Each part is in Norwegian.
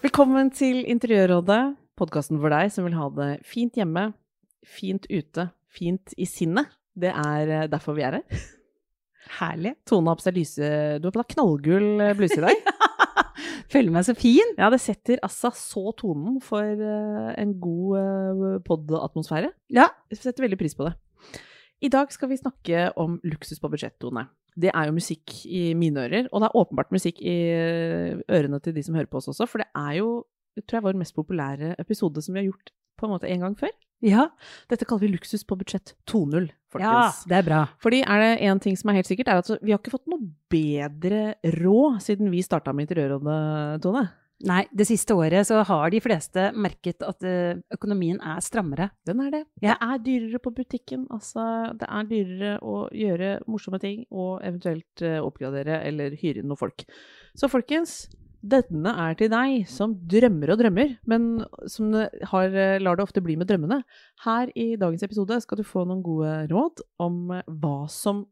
Velkommen til Interiørrådet, podkasten for deg som vil ha det fint hjemme, fint ute, fint i sinnet. Det er eh, derfor vi er her. Herlig. Tone seg lyse Du har på deg knallgull eh, bluse i dag. Føler meg så fin. Ja, det setter altså så tonen for eh, en god pod-atmosfære. Ja. Jeg setter veldig pris på det. I dag skal vi snakke om luksus på budsjett, Tone. Det er jo musikk i mine ører, og det er åpenbart musikk i eh, ørene til de som hører på oss også, for det er jo, tror jeg, vår mest populære episode som vi har gjort på en måte en gang før. Ja. Dette kaller vi luksus på budsjett 2.0, ja, det er bra. Fordi er det én ting som er helt sikkert, er at vi har ikke fått noe bedre råd siden vi starta med Interiørrådet, Tone. Nei, det siste året så har de fleste merket at eh, økonomien er strammere. Den er det. Ja. Det er dyrere på butikken. Altså, det er dyrere å gjøre morsomme ting og eventuelt eh, oppgradere eller hyre inn noen folk. Så folkens, denne er til deg som drømmer og drømmer, men som har, eh, lar det ofte bli med drømmene. Her i dagens episode skal du få noen gode råd om hva som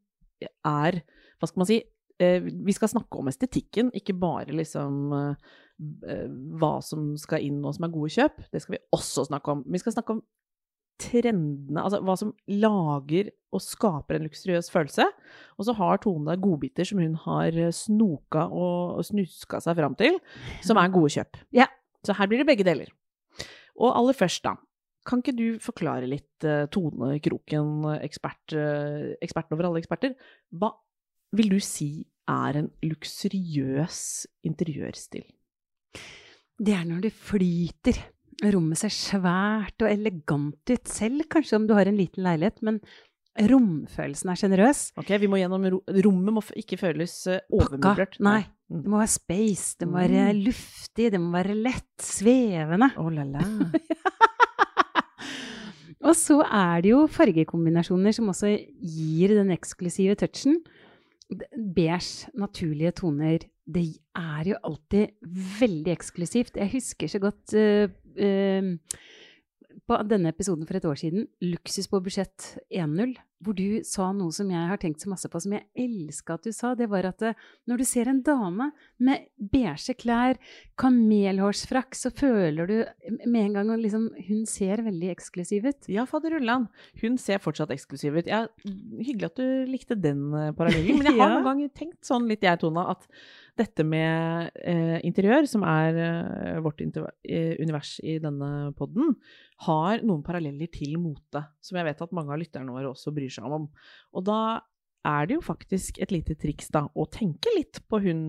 er Hva skal man si? Eh, vi skal snakke om estetikken, ikke bare liksom eh, eh, hva som skal inn og som er gode kjøp. Det skal vi også snakke om. Vi skal snakke om trendene, altså hva som lager og skaper en luksuriøs følelse. Og så har Tone godbiter som hun har snoka og snuska seg fram til, som er gode kjøp. Ja. Så her blir det begge deler. Og aller først, da. Kan ikke du forklare litt, Tone Kroken, ekspert, eksperten over alle eksperter, hva vil du si er en luksuriøs interiørstil? Det er når det flyter. Rommet ser svært og elegant ut selv, kanskje om du har en liten leilighet, men romfølelsen er sjenerøs. Ok, vi må gjennom ro Rommet må ikke føles eh, overmøblert. Nei. Mm. Det må være space, det må være Mm. luftig, det må være lett, svevende. Å la la. Og så er det jo fargekombinasjoner som også gir den eksklusive touchen. Beige, naturlige toner. Det er jo alltid veldig eksklusivt. Jeg husker så godt uh, uh, på denne episoden for et år siden, 'Luksus på budsjett 1.0', hvor du sa noe som jeg har tenkt så masse på, som jeg elska at du sa. Det var at eh, når du ser en dame med beige klær, kamelhårsfrakk, så føler du med en gang at liksom, hun ser veldig eksklusiv ut. Ja, faderullan. Hun ser fortsatt eksklusiv ut. Ja, hyggelig at du likte den eh, parallellen. Men jeg har Ja. noen ganger tenkt sånn litt, jeg, Tona, at dette med eh, interiør, som er eh, vårt eh, univers i denne podden, har noen paralleller til mote, som jeg vet at mange av lytterne våre også bryr seg om. Og da er det jo faktisk et lite triks da, å tenke litt på hun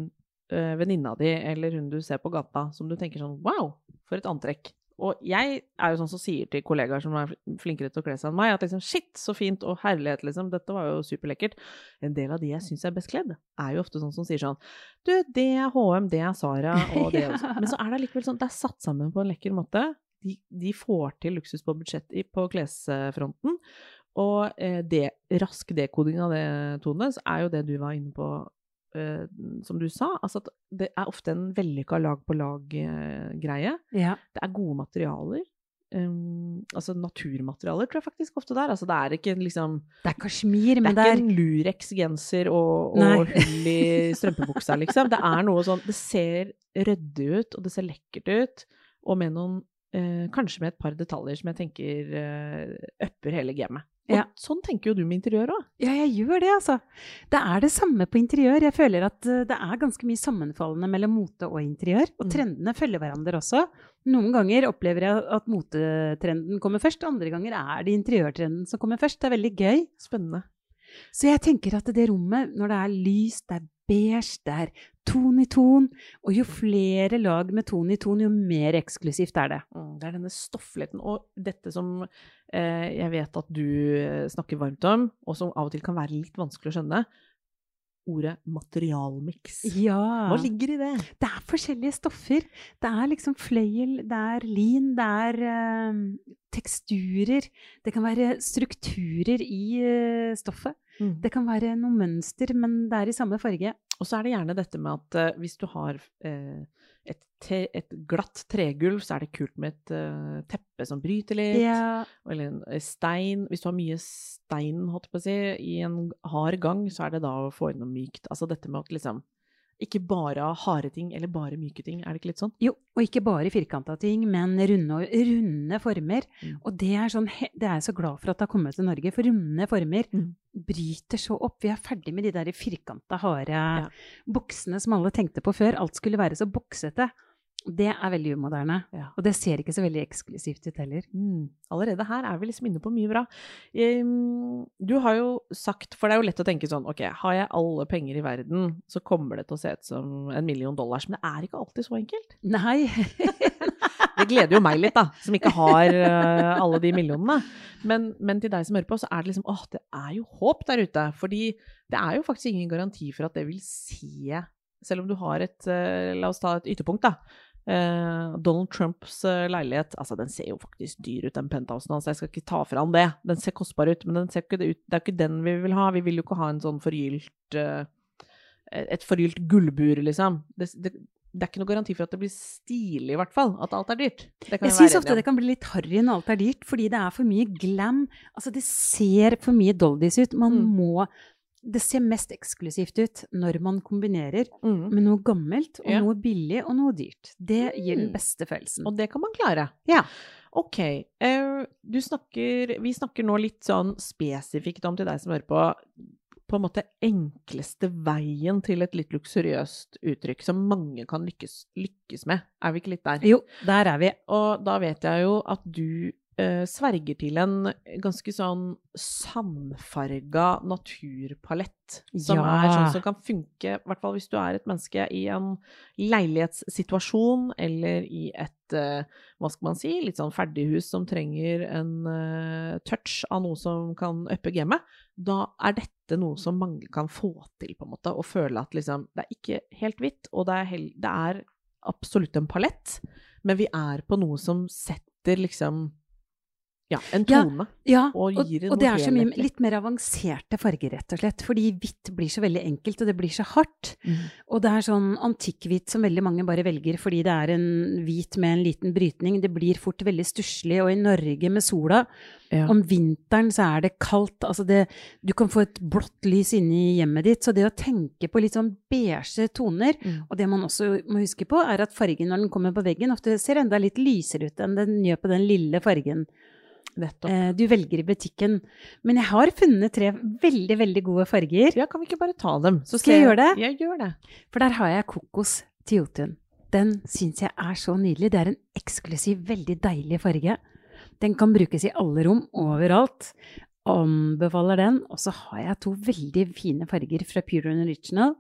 øh, venninna di, eller hun du ser på gata, som du tenker sånn wow, for et antrekk. Og jeg er jo sånn som sier til kollegaer som er flinkere til å kle seg enn meg, at liksom shit, så fint, og herlighet, liksom, dette var jo superlekkert. En del av de jeg syns er best kledd, er jo ofte sånn som sier sånn du, det er HM, det er Sara, og det også. Men så er det likevel sånn, det er satt sammen på en lekker måte. De, de får til luksus på budsjett på klesfronten. Og eh, det, rask dekoding av det, Tone, så er jo det du var inne på, eh, som du sa. Altså at det er ofte en vellykka lag-på-lag-greie. Ja. Det er gode materialer. Um, altså naturmaterialer tror jeg faktisk ofte det er. Altså det er ikke liksom Det er kasjmir, Det er det ikke er en Lurex-genser og, og hull i strømpebuksa, liksom. Det er noe sånn Det ser ryddig ut, og det ser lekkert ut, og med noen eh, Kanskje med et par detaljer som jeg tenker eh, upper hele gamet. Og Ja. sånn tenker jo du med interiør òg. Ja, jeg gjør det, altså. Det er det samme på interiør. Jeg føler at eh, det er ganske mye sammenfallende mellom mote og interiør. Og Mm. trendene følger hverandre også. Noen ganger opplever jeg at motetrenden kommer først, andre ganger er det interiørtrenden som kommer først. Det er veldig gøy. Spennende. Så jeg tenker at det rommet, når det er lyst, det er beige, det er ton i ton, og jo flere lag med ton i ton, jo mer eksklusivt er det. Mm, Det er denne stoffligheten og dette som jeg vet at du eh, snakker varmt om, og som av og til kan være litt vanskelig å skjønne. Ordet materialmiks. Ja. Hva ligger i det? Det er forskjellige stoffer. Det er liksom fløyel, det er lin, det er eh, teksturer. Det kan være strukturer i eh, stoffet. Det kan være noe mønster, men det er i samme farge. Og så er det gjerne dette med at eh, hvis du har eh, et, te, et glatt tregulv, så er det kult med et uh, teppe som bryter litt. Ja, Eller en eh, stein. Hvis du har mye stein, holdt på å si, i en hard gang, så er det da å få inn noe mykt. Altså dette med at liksom Ikke bare ha harde ting, eller bare myke ting. Er det ikke litt sånn? jo, og ikke bare firkanta ting, men runde, runde former. Mm. Og det er, sånn, det er jeg så glad for at det har kommet til Norge, for runde former Mm. bryter så opp. Vi er ferdig med de der firkanta, harde Ja. buksene som alle tenkte på før. Alt skulle være så boksete. Det er veldig umoderne. Ja. Og det ser ikke så veldig eksklusivt ut heller. Mm. Allerede her er vi liksom inne på mye bra. Du har jo sagt, for det er jo lett å tenke sånn, ok, har jeg alle penger i verden, så kommer det til å se ut som en million dollars, men det er ikke alltid så enkelt. Nei. Det gleder jo meg litt, da, som ikke har eh, alle de millionene. Men, men til deg som hører på, så er det liksom åh, det er jo håp der ute. Fordi det er jo faktisk ingen garanti for at det vil se Selv om du har et eh, La oss ta et ytterpunkt, da. Eh, Donald Trumps eh, leilighet altså den ser jo faktisk dyr ut, den penthousen hans. Jeg skal ikke ta fra han det. Den ser kostbar ut, men den ser ikke det ut. det er ikke den vi vil ha. Vi vil jo ikke ha en sånn forgylt eh, Et forgylt gullbur, liksom. Det, det, det er ikke noe garanti for at det blir stilig, i hvert fall. At alt er dyrt. Det kan Jeg syns ofte det kan bli litt harry når alt er dyrt, fordi det er for mye glam. Altså, det ser for mye doldis ut. Man Mm. må Det ser mest eksklusivt ut når man kombinerer. Mm. med noe gammelt og Ja. noe billig og noe dyrt. Det gir den Mm. beste følelsen. Og det kan man klare. Ja. Ok. eh, du snakker Vi snakker nå litt sånn spesifikt om til deg som hører på på en måte enkleste veien til et litt luksuriøst uttrykk som mange kan lykkes, lykkes med. Er vi ikke litt der? Jo, der er vi. Og da vet jeg jo at du eh, sverger til en ganske sånn sandfarga naturpalett. Som Ja. er sånn som kan funke, i hvert fall hvis du er et menneske i en leilighetssituasjon eller i et eh, hva skal man si, litt sånn ferdighus som trenger en eh, touch av noe som kan uppe gamet. Da er dette noe som mange kan få til, på en måte, og føle at liksom Det er ikke helt hvitt, og det er, hel, det er absolutt en palett, men vi er på noe som setter liksom ja, en tone. Ja, Og og, det og det er så mye litt mer avanserte farger, rett og slett. Fordi hvitt blir så veldig enkelt, og det blir så hardt. Og det er sånn antikkhvitt som veldig mange bare velger fordi det er en hvit med en liten brytning. Det blir fort veldig stusslig, og i Norge med sola Ja. Om vinteren så er det kaldt, altså det, du kan få et blått lys inne i hjemmet ditt. Så det å tenke på litt sånn beige toner, Mm. og det man også må huske på, er at fargen når den kommer på veggen, ofte ser enda litt lysere ut enn den gjør på den lille fargen. Eh, du velger i butikken. Men jeg har funnet tre veldig, veldig gode farger. Ja, kan vi ikke bare ta dem? Så Skal jeg ser- gjøre det? Jeg gjør det. For der har jeg kokos til Jotun. Den syns jeg er så nydelig. Det er en eksklusiv, veldig deilig farge. Den kan brukes i alle rom, overalt. Anbefaler den. Og så har jeg to veldig fine farger fra Pure and Original.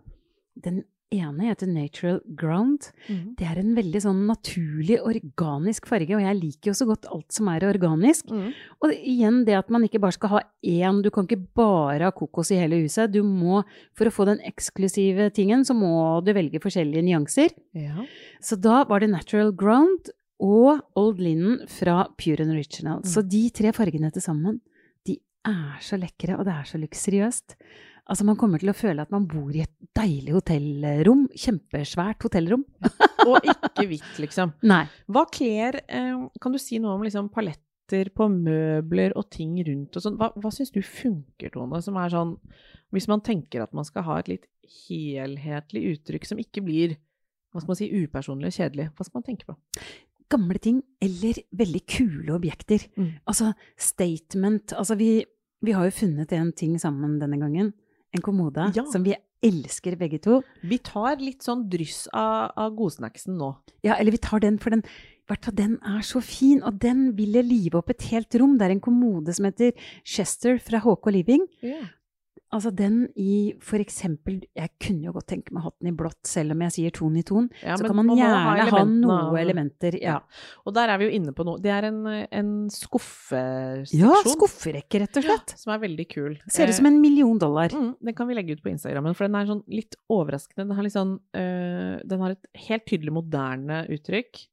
Den ene heter Natural Ground. Det er en veldig sånn naturlig, organisk farge, og jeg liker jo så godt alt som er organisk. Mm. Og igjen det at man ikke bare skal ha én, du kan ikke bare ha kokos i hele huset. Du må, for å få den eksklusive tingen, så må du velge forskjellige nyanser. Ja. Så da var det Natural Ground og Old Linen fra Pure and Original. Så de tre fargene til sammen, de er så lekre, og det er så luksuriøst. Altså, man kommer til å føle at man bor i et deilig hotellrom. Kjempesvært hotellrom. Og ikke hvitt, liksom. Nei. Hva kler eh, Kan du si noe om liksom paletter på møbler og ting rundt og sånn? Hva, hva syns du funker, Tone? Som er sånn Hvis man tenker at man skal ha et litt helhetlig uttrykk som ikke blir hva skal man si, upersonlig og kjedelig, hva skal man tenke på? gamle ting eller veldig kule objekter. Mm. Altså statement. Altså vi, vi har jo funnet en ting sammen denne gangen. En kommode Ja. som vi elsker begge to. Vi tar litt sånn dryss av, av godsnacksen nå. Ja, eller vi tar den, for den, den er så fin, og den ville live opp et helt rom. Det er en kommode som heter Chester fra HK Living. Altså den i for eksempel Jeg kunne jo godt tenke meg hatten i blått, selv om jeg sier ton i ton. Ja, så kan man man gjerne ha, ha noen elementer. Ja, Og der er vi jo inne på noe. Det er en, en skuffeseksjon. ja skufferekke, rett og slett. Som er veldig kul. Ser ut som en million dollar. Mm, den kan vi legge ut på Instagrammen, for den er sånn litt overraskende. Den har, litt sånn, øh, den har et helt tydelig moderne uttrykk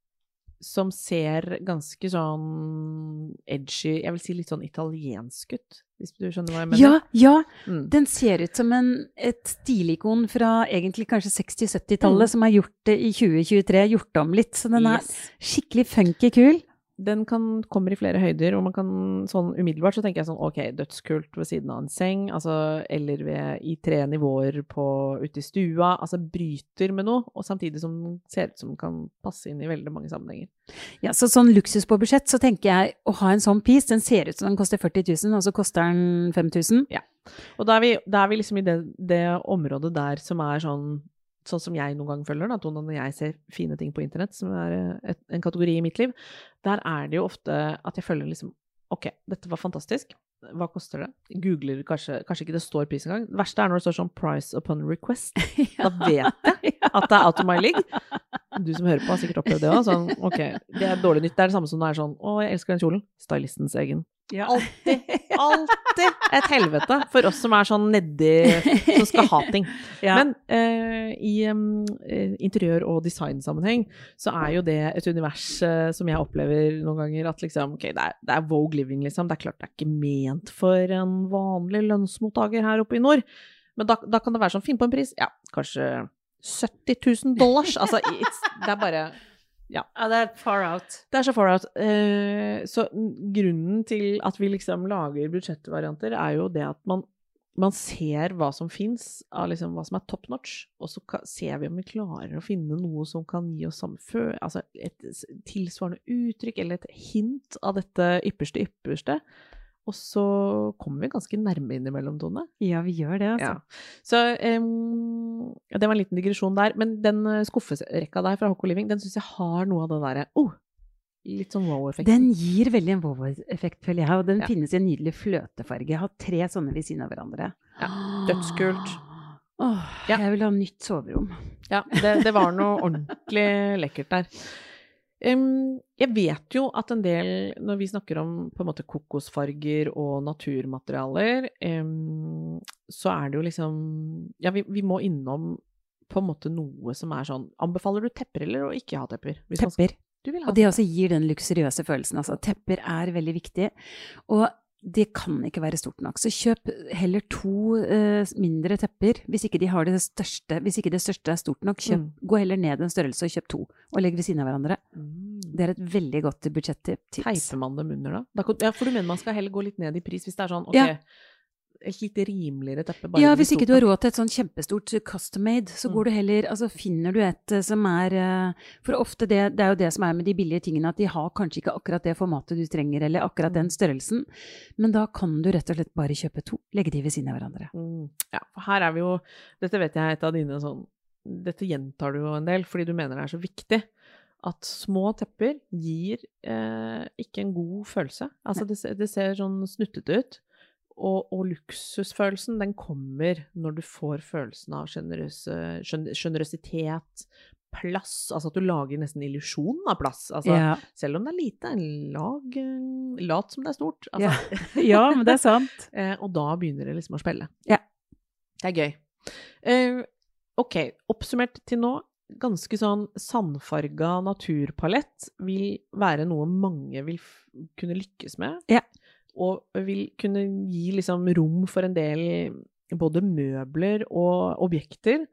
som ser ganske sånn edgy Jeg vil si litt sånn italiensk ut, hvis du skjønner hva jeg mener? Ja, ja! Mm. Den ser ut som en, et stilikon fra egentlig kanskje 60-70-tallet Mm. som har gjort det i 2023, gjort om litt. Så den er skikkelig funky kul. Den kan, kommer i flere høyder, og man kan sånn umiddelbart så tenker jeg sånn ok, dødskult ved siden av en seng, altså, eller ved, i tre nivåer på, ute i stua, altså bryter med noe, og samtidig som ser ut som den kan passe inn i veldig mange sammenhenger. Ja, så sånn luksus på budsjett, så tenker jeg å ha en sånn piece, den ser ut som den koster 40 000, og så koster den 5000. Og da er vi, da er vi liksom i det, det området der som er sånn Sånn som jeg noen ganger føler, da, Tone, når jeg ser fine ting på internett, som er eh, et, en kategori i mitt liv, der er det jo ofte at jeg føler liksom Ok, dette var fantastisk. Hva koster det? Googler kanskje, kanskje ikke det står pris engang. Det verste er når det står sånn 'price upon request'. Da vet jeg at det er out of my league. Du som hører på, har sikkert opplevd det òg. Sånn, ok, det er dårlig nytt. Det er det samme som det er sånn 'Å, jeg elsker den kjolen'. Stylistens egen. Ja. Alltid, alltid et helvete for oss som er sånn nedi Som skal ha ting. Ja. Men eh, i um, interiør- og designsammenheng så er jo det et univers eh, som jeg opplever noen ganger at liksom Ok, det er, det er Vogue Living, liksom. Det er klart det er ikke ment for en vanlig lønnsmottaker her oppe i nord. Men da, da kan det være sånn Finn på en pris. Ja, kanskje 70 000 dollars. Altså, det er bare ja, det er far out. det er så far out. Eh, så grunnen til at vi liksom lager budsjettvarianter, er jo det at man, man ser hva som fins, av liksom hva som er top notch, og så ser vi om vi klarer å finne noe som kan gi oss samme fø... Altså et tilsvarende uttrykk, eller et hint av dette ypperste ypperste. Og så kommer vi ganske nærme innimellom, Tone. Ja, vi gjør det, altså. Ja. Så um, det var en liten digresjon der. Men den eh, skufferekka der fra Hocco Living, den syns jeg har noe av det derre oh, Litt sånn wow-effekt. Den gir veldig en wow-effekt, føler jeg, og den Ja. finnes i en nydelig fløtefarge. Jeg har tre sånne ved siden av hverandre. Ja, dødskult. Åh, Ja. Jeg vil ha nytt soverom. Ja, det, det var noe ordentlig lekkert der. Jeg vet jo at en del, når vi snakker om på en måte kokosfarger og naturmaterialer, så er det jo liksom Ja, vi, vi må innom på en måte noe som er sånn Anbefaler du tepper eller å ikke ha tepper? Skal- Tepper. Du vil ha Og det også gir den luksuriøse følelsen. Altså, tepper er veldig viktig. Og det kan ikke være stort nok. Så kjøp heller to uh, mindre tepper. Hvis ikke, de har det største, hvis ikke det største er stort nok, kjøp, Mm. gå heller ned en størrelse og kjøp to. Og legg ved siden av hverandre. Mm. Det er et veldig godt budsjettips. Teiper man dem under, da? Ja, for du mener man skal heller gå litt ned i pris hvis det er sånn ok, Ja. Et litt rimeligere teppe? Ja, hvis ikke du har råd til et sånn kjempestort custom made, så Mm. går du heller Altså finner du et eh, som er eh, For ofte det, det er jo det som er med de billige tingene, at de har kanskje ikke akkurat det formatet du trenger, eller akkurat den størrelsen. Men da kan du rett og slett bare kjøpe to. Legge de ved siden av hverandre. Mm, ja, for her er vi jo Dette vet jeg er et av dine sånn Dette gjentar du jo en del, fordi du mener det er så viktig. At små tepper gir eh, ikke en god følelse. Altså, det, ser- det ser sånn snuttete ut. Og, og luksusfølelsen, den kommer når du får følelsen av sjenerøsitet, plass Altså at du lager nesten illusjonen av plass. Altså, Ja. Selv om det er lite, lag Lat som det er stort. Altså, ja, men det er sant. Eh, og da begynner det liksom å spille. Ja. Det er gøy. Uh, ok, oppsummert til nå. Ganske sånn sandfarga naturpalett vil være noe mange vil kunne lykkes med. Ja. Og vil kunne gi liksom rom for en del både møbler og objekter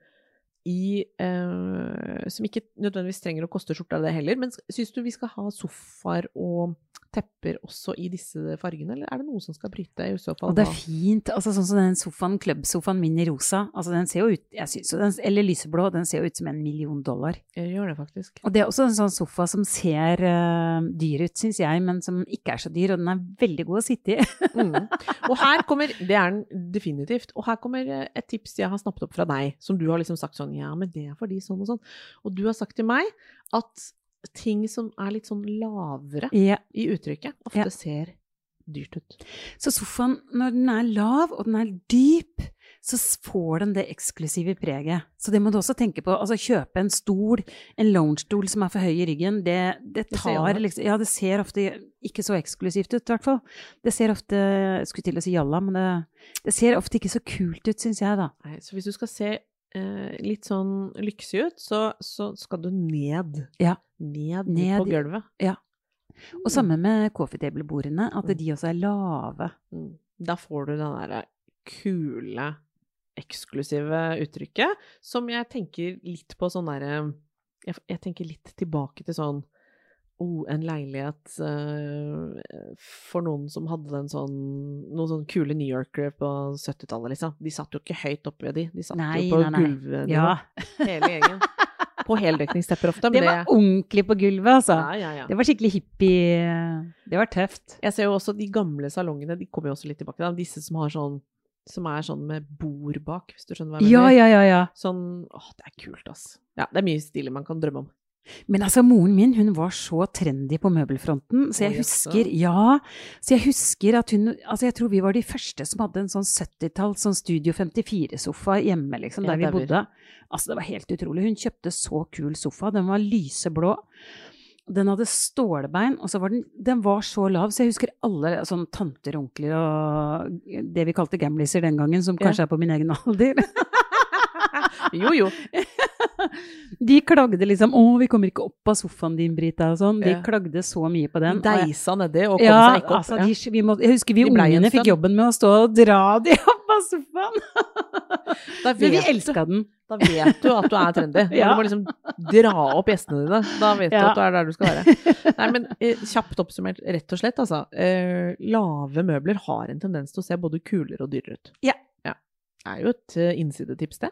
i eh, Som ikke nødvendigvis trenger å koste skjorta det heller. Men syns du vi skal ha sofaer og tepper også i disse fargene, eller er det noe som skal bryte i så fall? Og det er fint. altså Sånn som den sofaen, klubbsofaen min i rosa. altså den ser jo ut, jeg synes, den, Eller lyseblå. Den ser jo ut som en million dollar. Jeg gjør det faktisk. Og det er også en sånn sofa som ser uh, dyr ut, syns jeg, men som ikke er så dyr. Og den er veldig god å sitte i. Mm. Og her kommer, det er den definitivt, og her kommer eh, et tips jeg har snappet opp fra deg, som du har liksom sagt sånn, ja, men det er fordi sånn og sånn. Og du har sagt til meg at ting som er litt sånn lavere ja. i uttrykket, ofte Ja. ser dyrt ut. Så sofaen, når den er lav og den er dyp, så får den det eksklusive preget. Så det må du også tenke på. Altså kjøpe en stol, en loungestol som er for høy i ryggen, det, det tar liksom Ja, det ser ofte ikke så eksklusivt ut, i hvert fall. Det ser ofte Jeg skulle til å si jalla, men det, det ser ofte ikke så kult ut, syns jeg, da. Nei, så hvis du skal se eh, litt sånn lyksig ut, så, så skal du ned. Ja. Ned, Ned på gulvet. gulvet. Og samme med coffee table-bordene, at Mm. de også er lave. Mm. Da får du den derre kule, eksklusive uttrykket, som jeg tenker litt på sånn derre jeg, jeg tenker litt tilbake til sånn Oh, en leilighet uh, for noen som hadde en sånn Noen sånne kule New Yorkere på 70-tallet, liksom. De satt jo ikke høyt oppe ved de, de satt Nei, jo på gulvnivå. Ja. Hele gjengen. På heldekningstepper ofte. Det var var ordentlig på gulvet, altså. ja, ja, ja. Det var skikkelig hippie. Det var tøft. Jeg ser jo også de gamle salongene, de kommer jo også litt tilbake. Da. Disse som har sånn som er sånn med bord bak, hvis du skjønner hva jeg mener. ja, ja, ja. Sånn Åh, det er kult, ass. Ja, det er mye stilig man kan drømme om. Men altså, moren min, hun var så trendy på møbelfronten, så jeg husker Ja, så jeg husker at hun Altså, jeg tror vi var de første som hadde en sånn 70-talls sånn Studio 54-sofa hjemme, liksom, der vi bodde. Altså, det var helt utrolig. Hun kjøpte så kul sofa. Den var lyseblå. Den hadde stålbein, og så var den Den var så lav, så jeg husker alle sånn tanter og onkler og det vi kalte gamliser den gangen, som Ja. kanskje er på min egen alder. Jo, jo. De klagde liksom 'Å, vi kommer ikke opp av sofaen din, Brita', og sånn. De Ja. klagde så mye på den. Deisa nedi og kom ja, seg ikke opp. altså, de, vi må, jeg husker vi ungene fikk jobben med å stå og dra de opp av sofaen. Men vi elska den. da vet du at du er trendy. Ja. du må liksom dra opp gjestene dine. Da vet du at du er der du skal være. Nei, men eh, kjapt oppsummert, rett og slett, altså. Eh, lave møbler har en tendens til å se både kulere og dyrere ut. Ja. ja. Det er jo et eh, innsidetips, det.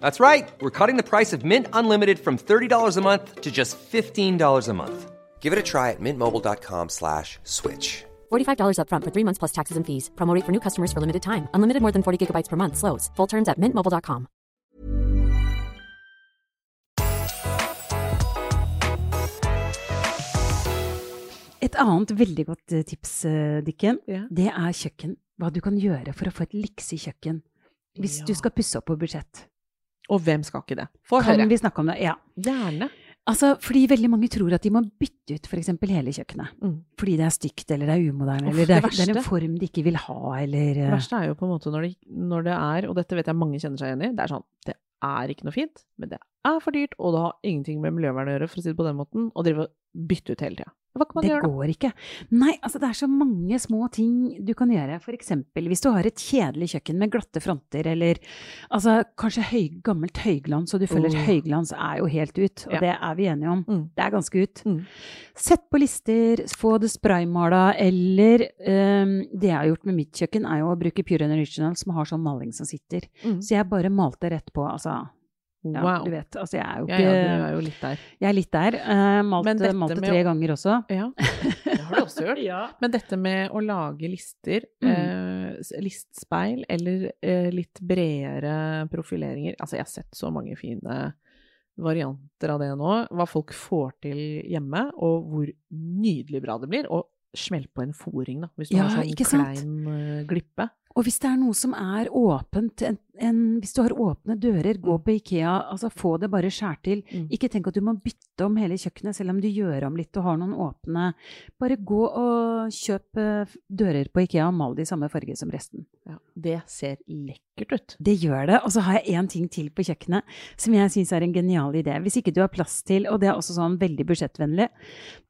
That's right. We're cutting the price of Mint Unlimited from $30 a month to just $15 a month. Give it a try at mintmobile.com slash switch. $45 upfront for three months plus taxes and fees. Promo rate for new customers for limited time. Unlimited more than 40 gigabytes per month. Slows. Full terms at mintmobile.com. Et annet veldig godt eh, tips, eh, Dikken, Ja. det er kjøkken. Hva du kan gjøre for å få et liksig kjøkken. Hvis du skal pusse opp på budsjett. Og hvem skal ikke det? Få Kan høre. vi snakke om det? Ja. Gjerne. Altså, fordi veldig mange tror at de må bytte ut f.eks. hele kjøkkenet. Mm. Fordi det er stygt, eller det er umoderne, Uff, eller det er, det det er en form de ikke vil ha, eller Det eh, verste er jo på en måte når det, når det er, og dette vet jeg mange kjenner seg igjen i, det er sånn, det er ikke noe fint, men det er for dyrt, og det har ingenting med miljøvern å gjøre, for å si det på den måten, og drive og bytte ut hele tida. Hva kan man Det gjøre da? Det går ikke. Nei, altså det er så mange små ting du kan gjøre. For eksempel hvis du har et kjedelig kjøkken med glatte fronter, eller altså kanskje høy, gammelt høyglans, og du føler Oh. høyglans er jo helt ut, og Ja. det er vi enige om. Mm. Det er ganske ut. Mm. Sett på lister, få det spraymala, eller um, det jeg har gjort med mitt kjøkken, er jo å bruke Pure Original, som har sånn maling som sitter. Mm. Så jeg bare malte rett på, altså. Ja, Wow. du vet, altså jeg er jo ikke ja, du er jo litt der. Jeg er litt der. Uh, malte, malte med tre å- ganger også. Ja, det har du også gjort. Ja. Men dette med å lage lister, Mm. eh, listspeil, eller uh, litt bredere profileringer Altså, jeg har sett så mange fine varianter av det nå. Hva folk får til hjemme, og hvor nydelig bra det blir. Og smell på en foring, da, hvis du Ja, har sånn klein glippe. Og hvis det er noe som er åpent, en, en, hvis du har åpne dører, gå Mm. på Ikea, altså få det bare skjært til. Mm. Ikke tenk at du må bytte om hele kjøkkenet, selv om du gjør om litt og har noen åpne. Bare gå og kjøp eh, dører på Ikea og mal de i samme farge som resten. Ja, det ser lekkert ut. Det gjør det. Og så har jeg én ting til på kjøkkenet som jeg syns er en genial idé. Hvis ikke du har plass til, og det er også sånn veldig budsjettvennlig,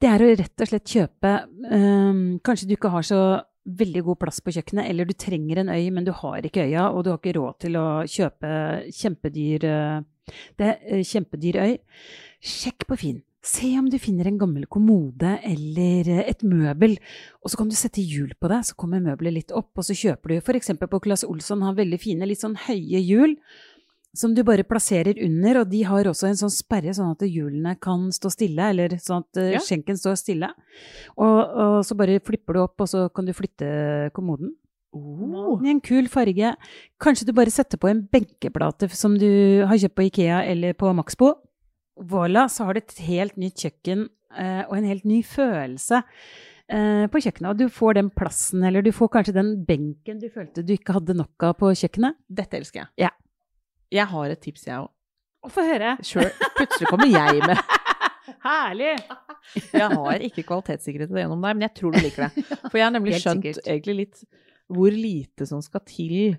det er å rett og slett kjøpe um, Kanskje du ikke har så veldig god plass på kjøkkenet, eller du trenger en øy, men du har ikke øya, og du har ikke råd til å kjøpe kjempedyr, øh, det øh, kjempedyr øy. Sjekk på Finn. Se om du finner en gammel kommode eller øh, et møbel, og så kan du sette hjul på det, så kommer møbelet litt opp, og så kjøper du for eksempel på Claes Olsson har veldig fine, litt sånn høye hjul. Som du bare plasserer under, og de har også en sånn sperre, sånn at hjulene kan stå stille, eller sånn at eh, Ja. skjenken står stille. Og, og så bare flipper du opp, og så kan du flytte kommoden. Oh. I en kul farge. Kanskje du bare setter på en benkeplate som du har kjøpt på Ikea eller på Maxbo. Voilà, så har du et helt nytt kjøkken eh, og en helt ny følelse eh, på kjøkkenet. Og du får den plassen, eller du får kanskje den benken du følte du ikke hadde nok av på kjøkkenet. Dette elsker jeg. Ja. Jeg har et tips, jeg òg. Få høre. Plutselig kommer jeg med. Herlig! Jeg har ikke kvalitetssikret det gjennom deg, men jeg tror du liker det. For jeg har nemlig skjønt egentlig litt hvor lite som skal til.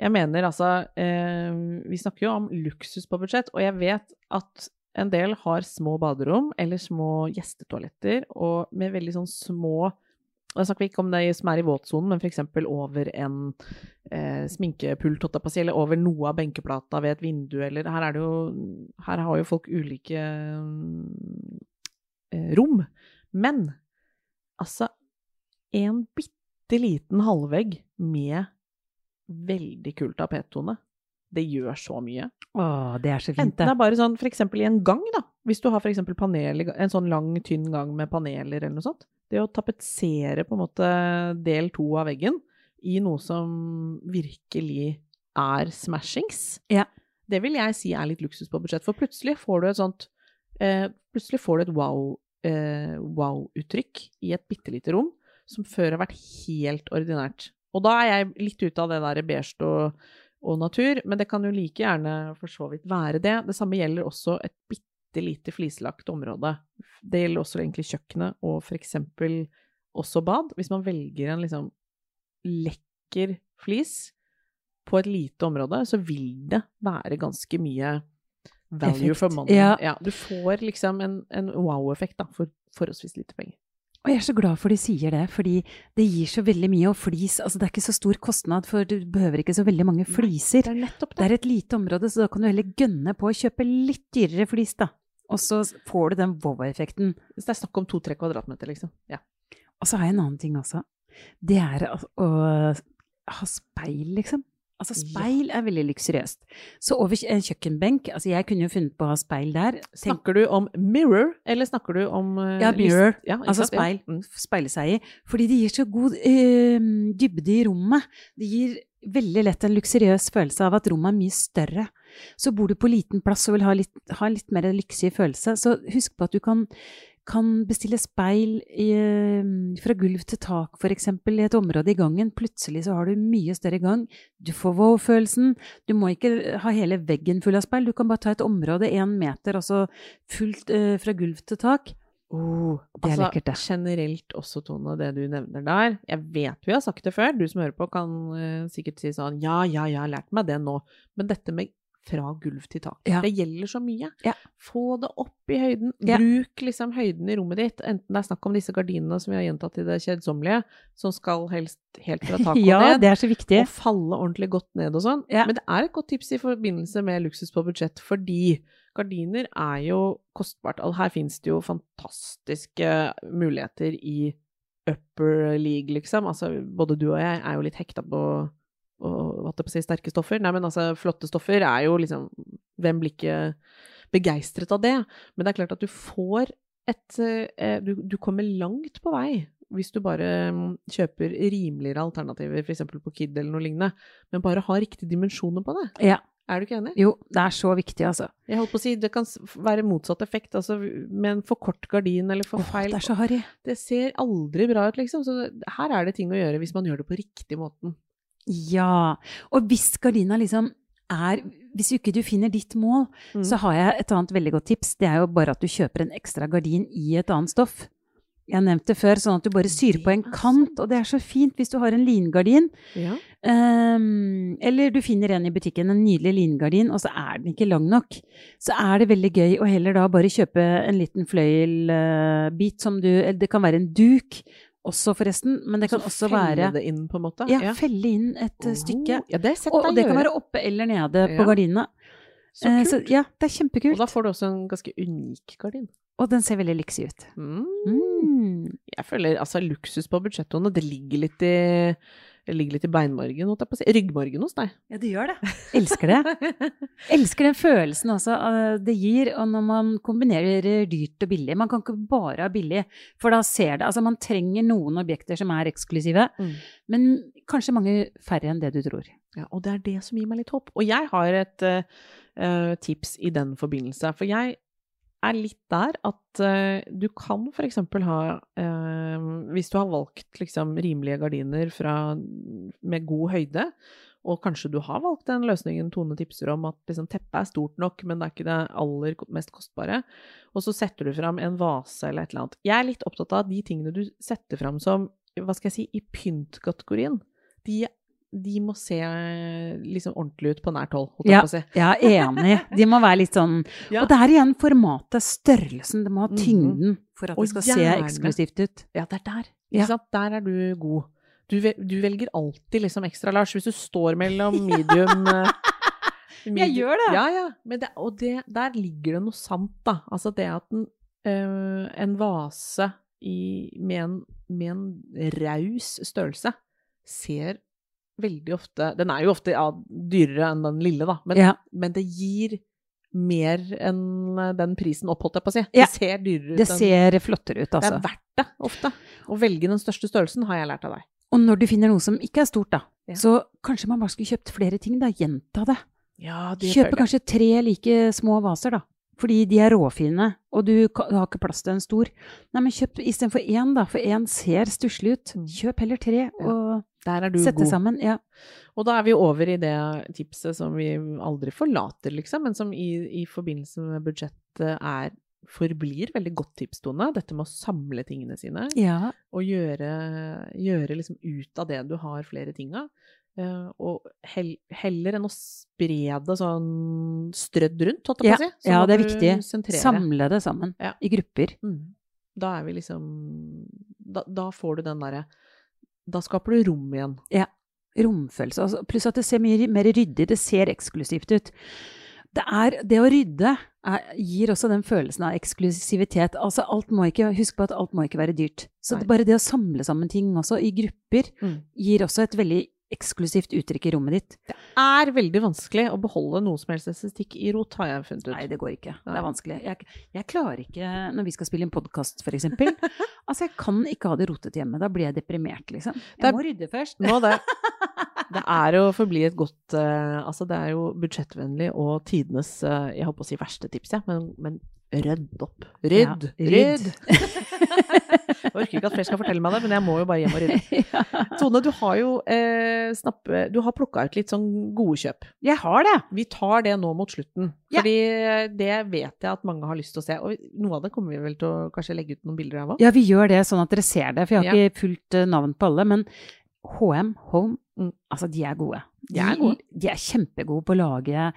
Jeg mener altså eh, Vi snakker jo om luksus på budsjett, og jeg vet at en del har små baderom eller små gjestetoaletter, og med veldig sånn små Da snakker ikke om det som er i våtsonen, men f.eks. over en eh, sminkepult, jeg eller over noe av benkeplata ved et vindu, eller Her er det jo Her har jo folk ulike eh, rom. Men altså En bitte liten halvvegg med veldig kul tapettone. Det gjør så mye. Å, det er så fint, Enten det er bare sånn eksempel i en gang, da. Hvis du har eksempel panel, en sånn lang, tynn gang med paneler eller noe sånt. Det å tapetsere på en måte del to av veggen i noe som virkelig er smashings, Ja. det vil jeg si er litt luksus på budsjett. For plutselig får du et sånt eh, Plutselig får du et wow, eh, wow-uttrykk i et bitte lite rom som før har vært helt ordinært. Og da er jeg litt ute av det der beige og, og natur, men det kan jo like gjerne for så vidt være det. Det samme gjelder også et bitte lite flislagt område. Det gjelder også egentlig kjøkkenet og for eksempel også bad. Hvis man velger en liksom lekker flis på et lite område, så vil det være ganske mye value for mannen. money. Ja. du får liksom en, en wow-effekt da, for forholdsvis lite penger. Og jeg er så glad for de sier det, fordi det gir så veldig mye. Og flis, altså det er ikke så stor kostnad, for du behøver ikke så veldig mange fliser. Det er nettopp Det er et lite område, så da kan du heller gønne på å kjøpe litt dyrere flis, da. Og så får du den wow-effekten. Hvis det er snakk om to-tre kvadratmeter, liksom. Ja. Og så har jeg en annen ting også. Det er å, å ha speil, liksom. Altså, speil er veldig luksuriøst. Så over en kjøkkenbenk, altså jeg kunne jo funnet på å ha speil der. Tenk, Snakker du om mirror, eller snakker du om uh, Ja, mirror. Ja, altså speil. Ja. Mm. Speile seg i. Fordi det gir så god uh, dybde i rommet. Det gir veldig lett en luksuriøs følelse av at rommet er mye større. Så bor du på liten plass og vil ha litt, ha litt mer lyksig følelse, så husk på at du kan, kan bestille speil i, eh, fra gulv til tak, for eksempel, i et område i gangen. Plutselig så har du mye større gang. Du får wow-følelsen. Du må ikke ha hele veggen full av speil. Du kan bare ta et område én meter, altså fullt uh, fra gulv til tak. Oh, det er altså, lekkert, det. Generelt også, Tone, det du nevner der. Jeg vet vi har sagt det før, du som hører på kan uh, sikkert si sånn ja, ja, jeg har lært meg det nå. Men dette med fra gulv til tak, Ja. det gjelder så mye. Ja. Få det opp i høyden. Ja. Bruk liksom høyden i rommet ditt, enten det er snakk om disse gardinene som vi har gjentatt i det kjedsommelige, som skal helst helt fra taket Ja, ned. det er så viktig. og falle ordentlig godt ned og sånn. Ja. Men det er et godt tips i forbindelse med luksus på budsjett, fordi gardiner er jo kostbart. Her finnes det jo fantastiske muligheter i upper league, liksom. Altså, både du og jeg er jo litt hekta på og, hva det på å si, sterke stoffer. Nei, men altså, flotte stoffer er jo liksom Hvem blir ikke begeistret av det? Men det er klart at du får et eh, du, du kommer langt på vei hvis du bare mm, kjøper rimeligere alternativer, f.eks. på Kid eller noe lignende, men bare ha riktige dimensjoner på det. Ja. Er du ikke enig? Jo, det er så viktig, altså. Jeg holdt på å si, Det kan være motsatt effekt, altså med en for kort gardin eller for Åh, feil det er så harry. Det ser aldri bra ut, liksom. Så her er det ting å gjøre hvis man gjør det på riktig måten. Ja. Og hvis gardina liksom er Hvis ikke du finner ditt mål, Mm. så har jeg et annet veldig godt tips. Det er jo bare at du kjøper en ekstra gardin i et annet stoff. Jeg nevnte før, sånn at du bare syr på en kant, og det er så fint hvis du har en lingardin. Ja. Um, eller du finner en i butikken, en nydelig lingardin, og så er den ikke lang nok. Så er det veldig gøy å heller da bare kjøpe en liten fløyelbit som du Eller det kan være en duk også, forresten, men det kan Så også felle være det inn, på en måte. Ja, felle inn et oh, stykke. Ja, det Og, og det kan være oppe eller nede på Ja. gardinene. Så Eh, kult. Så, ja, det er kjempekult. Og da får du også en ganske unik gardin. Og den ser veldig lyksig ut. Mm. Mm. Jeg føler altså luksus på budsjettoene. det ligger litt i Det ligger litt i beinmargen, holdt jeg på å si. Ryggmargen hos deg. Ja, det gjør det. Elsker det. Elsker den følelsen også det gir, og når man kombinerer dyrt og billig. Man kan ikke bare ha billig, for da ser det Altså, man trenger noen objekter som er eksklusive, Mm. men kanskje mange færre enn det du tror. Ja, og det er det som gir meg litt håp. Og jeg har et eh, eh, tips i den forbindelse. For jeg er litt der at uh, du kan eksempel ha uh, Hvis du har valgt liksom rimelige gardiner fra, med god høyde, og kanskje du har valgt den løsningen Tone tipser om, at liksom, teppet er stort nok, men det er ikke det aller mest kostbare, og så setter du fram en vase eller et eller annet. Jeg er litt opptatt av de tingene du setter fram som, hva skal jeg si, i pyntkategorien. De, de må se liksom ordentlig ut på nært hold, Ja, på er enig. De må være litt sånn Ja. Og det er igjen formatet, størrelsen. Det må ha Mhm. tyngden for at Og det skal se eksklusivt ut. Ja, det er der. Ja. Der er du god. Du, du velger alltid liksom ekstra Lars, hvis du står mellom medium eh, Jeg gjør det. Ja, ja. Men det, og det, der ligger det noe sant, da. Altså det at en, øh, en vase i, med, en, med en raus størrelse ser veldig ofte Den er jo ofte ja, dyrere enn den lille, da, men, Ja. men det gir mer enn den prisen opp, holdt jeg på å si. Det ser dyrere ut Det ser flottere ut, det altså. er verdt det, ofte. Å velge den største størrelsen har jeg lært av deg. Og når du finner noe som ikke er stort, da, Ja. så kanskje man bare skulle kjøpt flere ting, da. Gjenta det. Ja, det Kjøpe kanskje tre like små vaser, da. Fordi de er råfine, og du har ikke plass til en stor. Nei, men kjøp istedenfor én, da, for én ser stusslig ut. Mm. Kjøp heller tre, og Der er du sette god. sammen. Ja. Og da er vi over i det tipset som vi aldri forlater, liksom, men som i, i forbindelse med budsjettet er forblir veldig godt tips, Tone. Dette med å samle tingene sine. ja. Og gjøre, gjøre liksom ut av det du har flere ting av. Eh, og hell, heller enn å spre det sånn strødd rundt, holdt jeg Ja, på å si. så ja, det er viktig. Samle det sammen Ja. i grupper. Mm. Da er vi liksom da, da får du den derre Da skaper du rom igjen. Ja. Romfølelse. Altså, pluss at det ser mye mer ryddig, det ser eksklusivt ut. Det, er, det å rydde er, gir også den følelsen av eksklusivitet. Altså, alt må ikke, husk på at alt må ikke være dyrt. Så det, bare det å samle sammen ting også i grupper Mm. gir også et veldig eksklusivt uttrykk i rommet ditt. Det er veldig vanskelig å beholde noe som helst estetikk i rot, har jeg funnet ut. Nei, det går ikke. Det er vanskelig. Jeg, jeg klarer ikke når vi skal spille en podkast, f.eks. altså, jeg kan ikke ha det rotete hjemme. Da blir jeg deprimert, liksom. Jeg er- må rydde først. Nå det. Det er jo forbli et godt uh, Altså, det er jo budsjettvennlig og tidenes uh, Jeg holdt på å si verste tips, jeg, men, men rydd opp. Rydd! Ja, rydd! jeg orker ikke at flere skal fortelle meg det, men jeg må jo bare hjem og rydde. ja. Tone, du har jo eh, snappe, Du har plukka ut litt sånn gode kjøp. Jeg har det. Vi tar det nå mot slutten, Ja. fordi det vet jeg at mange har lyst til å se. Og noe av det kommer vi vel til å kanskje legge ut noen bilder av òg? Ja, vi gjør det sånn at dere ser det, for jeg har ikke fulgt eh, navn på alle. Men HM, Home, Mm. altså de er gode. De er gode. De er kjempegode på å lage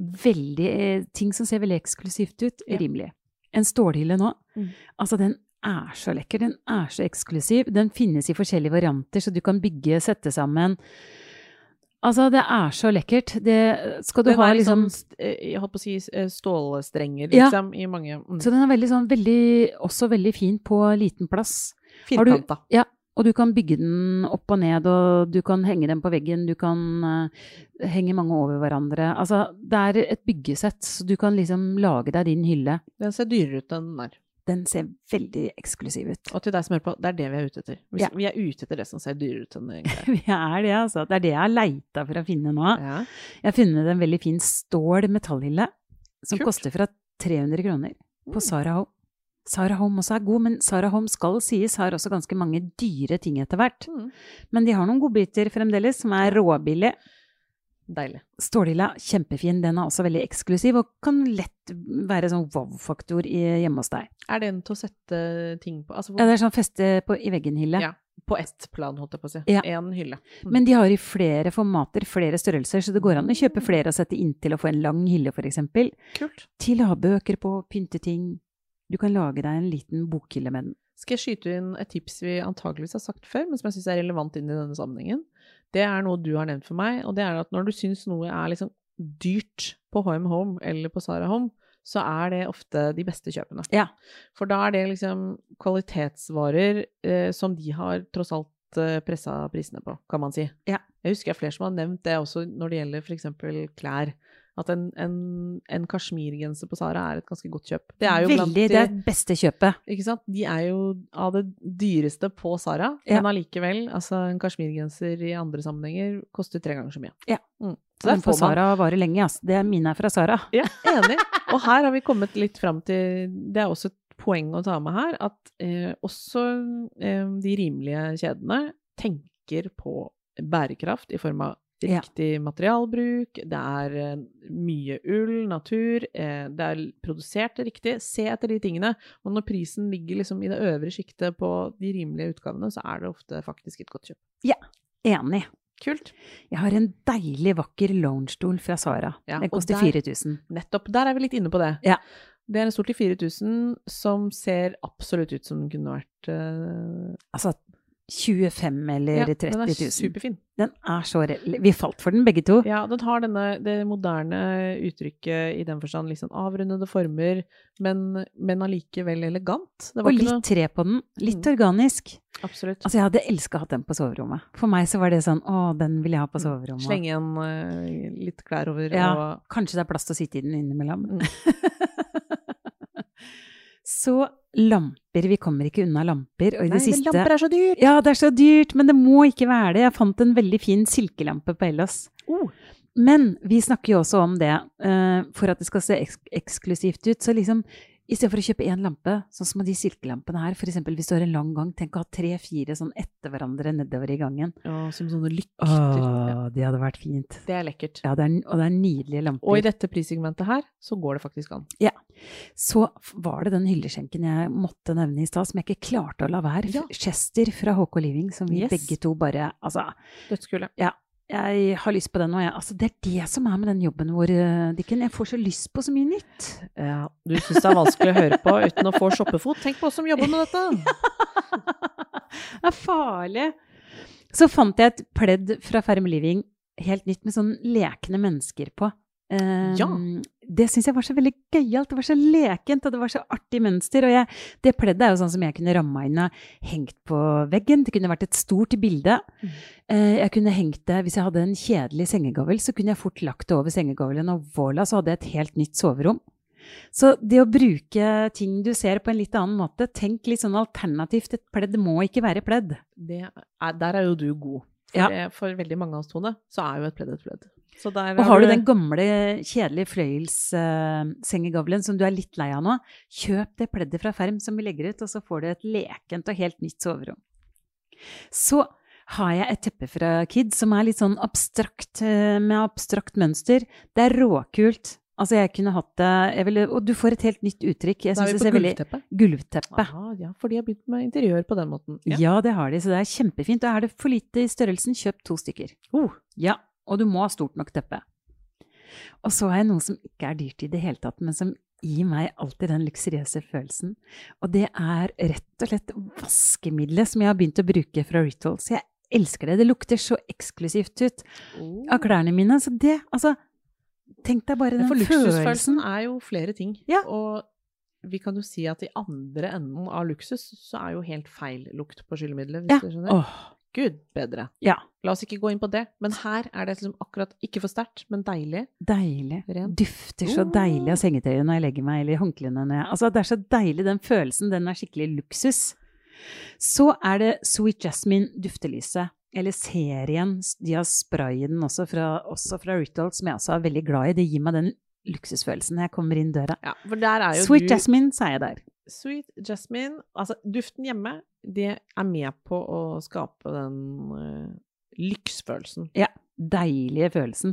veldig eh, ting som ser veldig eksklusivt ut, Ja. rimelig. En stålhylle nå, Mm. altså den er så lekker, den er så eksklusiv. Den finnes i forskjellige varianter, så du kan bygge, sette sammen. Altså, det er så lekkert. Det skal du Den ha er liksom sånn, eh, jeg holdt på å si stålstrenger, stålstrenger, Ja. liksom, i mange mm, Så den er veldig sånn veldig, også veldig fin på liten plass. firkanta. Ja, og du kan bygge den opp og ned, og du kan henge den på veggen, du kan eh, henge mange over hverandre. Altså, det er et byggesett, så du kan liksom lage deg din hylle. Den ser dyrere ut enn den der. Den ser veldig eksklusiv ut. Og til deg som hører på, det er det vi er ute etter. Vi, Ja. vi er ute etter det som ser dyrere ut enn det egentlig. Vi er det, altså. Det er det jeg har leita for å finne nå. Ja. Jeg har funnet en veldig fin stål metallhylle, som Kult. koster fra 300 kroner, på. Sara Home. Sara Holm også er god, men Sara Holm skal sies har også ganske mange dyre ting etter hvert. Mm. Men de har noen godbiter fremdeles, som er råbillig. Deilig. Stålhylla, kjempefin. Den er også veldig eksklusiv og kan lett være sånn wow-faktor hjemme hos deg. Er den til å sette ting på Altså Ja, det er sånn feste på, i veggen-hylle. Ja. på ett plan, holdt jeg på å si. Ja. Én hylle. Mm. Men de har i flere formater, flere størrelser, så det går an å kjøpe flere og sette inntil og få en lang hylle, f.eks. Til å ha bøker på, pynte ting. Du kan lage deg en liten bokhylle med den. Skal jeg skyte inn et tips vi antageligvis har sagt før, men som jeg syns er relevant inn i denne sammenhengen? Det er noe du har nevnt for meg, og det er at når du syns noe er liksom dyrt på HM Home eller på Sara Home, så er det ofte de beste kjøpene. Ja. For da er det liksom kvalitetsvarer eh, som de har tross alt uh, pressa prisene på, kan man si. Ja. Jeg husker jeg flere som har nevnt det også når det gjelder f.eks. klær. At en, en, en kasjmirgenser på Sara er et ganske godt kjøp. Det er jo Veldig, de- det er beste kjøpet. Ikke sant? De er jo av det dyreste på Sara, Ja. men allikevel, altså en kasjmirgenser i andre sammenhenger koster tre ganger så mye. Ja. Mm. Så Den på Sara varer lenge, ass. Det er mine er fra Sara. Ja, enig. Og her har vi kommet litt fram til Det er også et poeng å ta med her, at eh, også eh, de rimelige kjedene tenker på bærekraft i form av Ja. riktig materialbruk, det er eh, mye ull, natur, eh, det er produsert riktig. Se etter de tingene. Og når prisen ligger liksom i det øvre sjiktet på de rimelige utgavene, så er det ofte faktisk et godt kjøp. Ja, Enig. Kult. Jeg har en deilig, vakker loungestol fra Sara. Ja, Den koster der- 4000. Nettopp. Der er vi litt inne på det. Ja. Det er en stol til 4000 som ser absolutt ut som den kunne vært uh... Altså 25 eller ja, 30 Den er 000. superfin. Den er så Vi falt for den begge to. Ja, den har denne, det moderne uttrykket i den forstand, sånn avrundede former, men, men allikevel elegant. Det var Og litt litt tre på den. Litt Mm. organisk. noe Absolutt. Altså, jeg hadde elska å ha den på soverommet. For meg så var det sånn Å, den vil jeg ha på soverommet. Mm. Slenge igjen uh, litt klær over Ja. og Kanskje det er plass til å sitte i den innimellom. Mm. så lamper. Vi kommer ikke unna lamper. Og i Nei, det siste lamper er så dyrt! Ja, det er så dyrt, men det må ikke være det. Jeg fant en veldig fin silkelampe på Ellos. Oh. Men vi snakker jo også om det, eh, for at det skal se eksklusivt ut. Så liksom, i stedet for å kjøpe én lampe, sånn som de silkelampene her, f.eks. hvis du har en lang gang, tenk å ha tre-fire sånn etter hverandre nedover i gangen. Ja, som sånne lykter. Ja. Åh, det hadde vært fint. Det er lekkert. Ja, det er, og det er nydelige lamper. Og i dette prissegmentet her, så går det faktisk an. Ja. Så var det den hylleskjenken jeg måtte nevne i stad, som jeg ikke klarte å la være. Ja. Chester fra HK Living, som vi Yes. begge to bare Altså, Dødskule. Jeg har lyst på den, òg, jeg Altså, det er det som er med den jobben vår, eh, Dikken. Jeg får så lyst på så mye nytt. Ja, du syns det er vanskelig å høre på uten å få shoppefot? Tenk på oss som jobber med dette! Det er farlig. Så fant jeg et pledd fra Ferm Living, helt nytt, med sånn lekne mennesker på. Um, Ja. Det syns jeg var så veldig gøyalt. Det var så lekent, og det var så artig mønster. Og jeg, det pleddet er jo sånn som jeg kunne ramma inn og hengt på veggen. Det kunne vært et stort bilde. Mm. Eh, jeg kunne hengt det, Hvis jeg hadde en kjedelig sengegavl, så kunne jeg fort lagt det over sengegavlen, og voilà, så hadde jeg et helt nytt soverom. Så det å bruke ting du ser på en litt annen måte, tenk litt sånn alternativt. Et pledd må ikke være pledd. Det er, der er jo du god. For, Ja. for veldig mange av oss, Tone, så er jo et pledd et pledd. Så der Og har du den gamle, kjedelige fløyelssengegavlen som du er litt lei av nå, kjøp det pleddet fra Ferm som vi legger ut, og så får du et lekent og helt nytt soverom. Så har jeg et teppe fra Kid som er litt sånn abstrakt, eh, med abstrakt mønster. Det er råkult. Altså, jeg kunne hatt det jeg ville, Og du får et helt nytt uttrykk. Jeg Da er vi på gulvteppet. gulvteppe. Gulvteppe. Aha, ja, for de har begynt med interiør på den måten. Ja. det har de, så det er kjempefint. Og er det for lite i størrelsen, kjøp to stykker. Oh, Ja, og du må ha stort nok teppe. Og så har jeg noe som ikke er dyrt i det hele tatt, men som gir meg alltid den luksuriøse følelsen. Og det er rett og slett vaskemiddelet som jeg har begynt å bruke fra Rituals. Jeg elsker det. Det lukter så eksklusivt ut av klærne mine. Så det, altså Tenk deg bare den den For følelsen. luksusfølelsen er jo flere ting. Ja. Og vi kan jo si at i andre enden av luksus, så er jo helt feil lukt på skyllemiddelet. hvis Ja. du skjønner. Åh, Gud bedre. ja. La oss ikke gå inn på det, men her er det liksom akkurat ikke for sterkt, men deilig. Deilig. Rent. Dufter så deilig av sengetøyet når jeg legger meg, eller håndklærne når jeg Altså, det er så deilig, den følelsen. Den er skikkelig luksus. Så er det Sweet Jasmine duftelyset. Eller serien. De har sprayen også fra, også fra Ritual, som jeg også er veldig glad i. Det gir meg den luksusfølelsen når jeg kommer inn døra. Ja, for der er jo Sweet du Jasmine, sa jeg der. Sweet Jasmine Altså, duften hjemme, det er med på å skape den uh, lyksfølelsen. Ja. Deilige følelsen.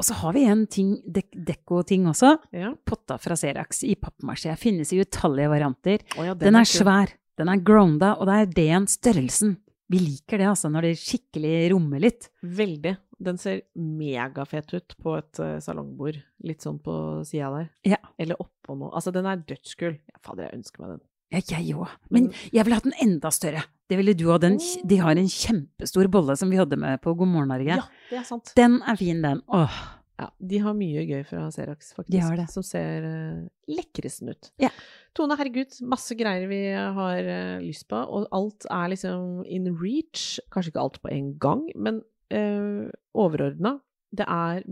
Og så har vi en ting, dek dekoting også. Ja. Potta fra Serax i pappmasjé. Finnes i utallige varianter. Oh, ja, Den er er svær, den er gronda, og det er den størrelsen. Vi liker det, altså, når det skikkelig rommer litt. Veldig. Den ser megafet ut på et eh, salongbord, litt sånn på sida der. Ja. Eller oppå noe. Altså, den er dødskul. Ja, fader, jeg ønsker meg den. Ja, jeg òg. Men jeg ville hatt den enda større. Det ville du òg. Den- De har en kjempestor bolle som vi hadde med på God morgen Norge. Ja, det er sant. Den er fin, den. Åh. Ja, de har mye gøy fra Serax, faktisk. De har det. Som ser uh, lekresten ut. Ja. Tone, herregud, masse greier vi har uh, lyst på, og alt er liksom in reach. Kanskje ikke alt på en gang, men uh, overordna. Det er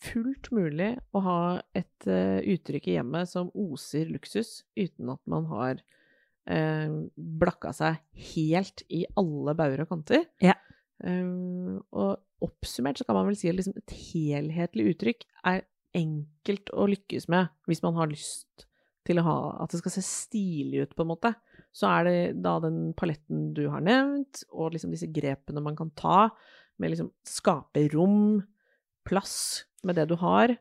fullt mulig å ha et eh, uttrykk i hjemmet som oser luksus, uten at man har eh, blakka seg helt i alle bauger og kanter. Ja. Eh, og oppsummert så kan man vel si at liksom et helhetlig uttrykk er enkelt å lykkes med hvis man har lyst til å ha At det skal se stilig ut, på en måte. Så er det da den paletten du har nevnt, og liksom disse grepene man kan ta med liksom skape rom, plass med det du har.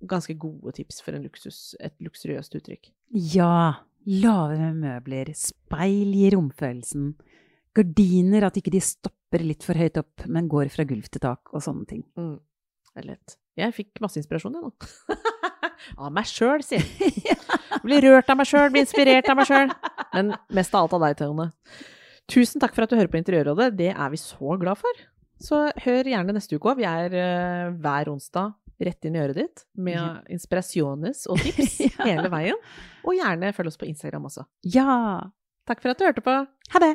Ganske gode tips for en luksus, et luksuriøst uttrykk. Ja. Lave møbler, speil i romfølelsen. Gardiner, at ikke de stopper litt for høyt opp, men går fra gulv til tak, og sånne ting. Mm. Det er lett. Jeg fikk masse inspirasjon, jeg nå. av meg sjøl, jeg. Blir rørt av meg sjøl, blir inspirert av meg sjøl. Men mest av alt av deg, Tone. Tusen takk for at du hører på Interiørrådet. Det er vi så glad for. Så hør gjerne neste uke òg. Vi er uh, hver onsdag rett inn i øret ditt med inspirasjones og tips Ja. hele veien. Og gjerne følg oss på Instagram også. Ja! Takk for at du hørte på. Ha det!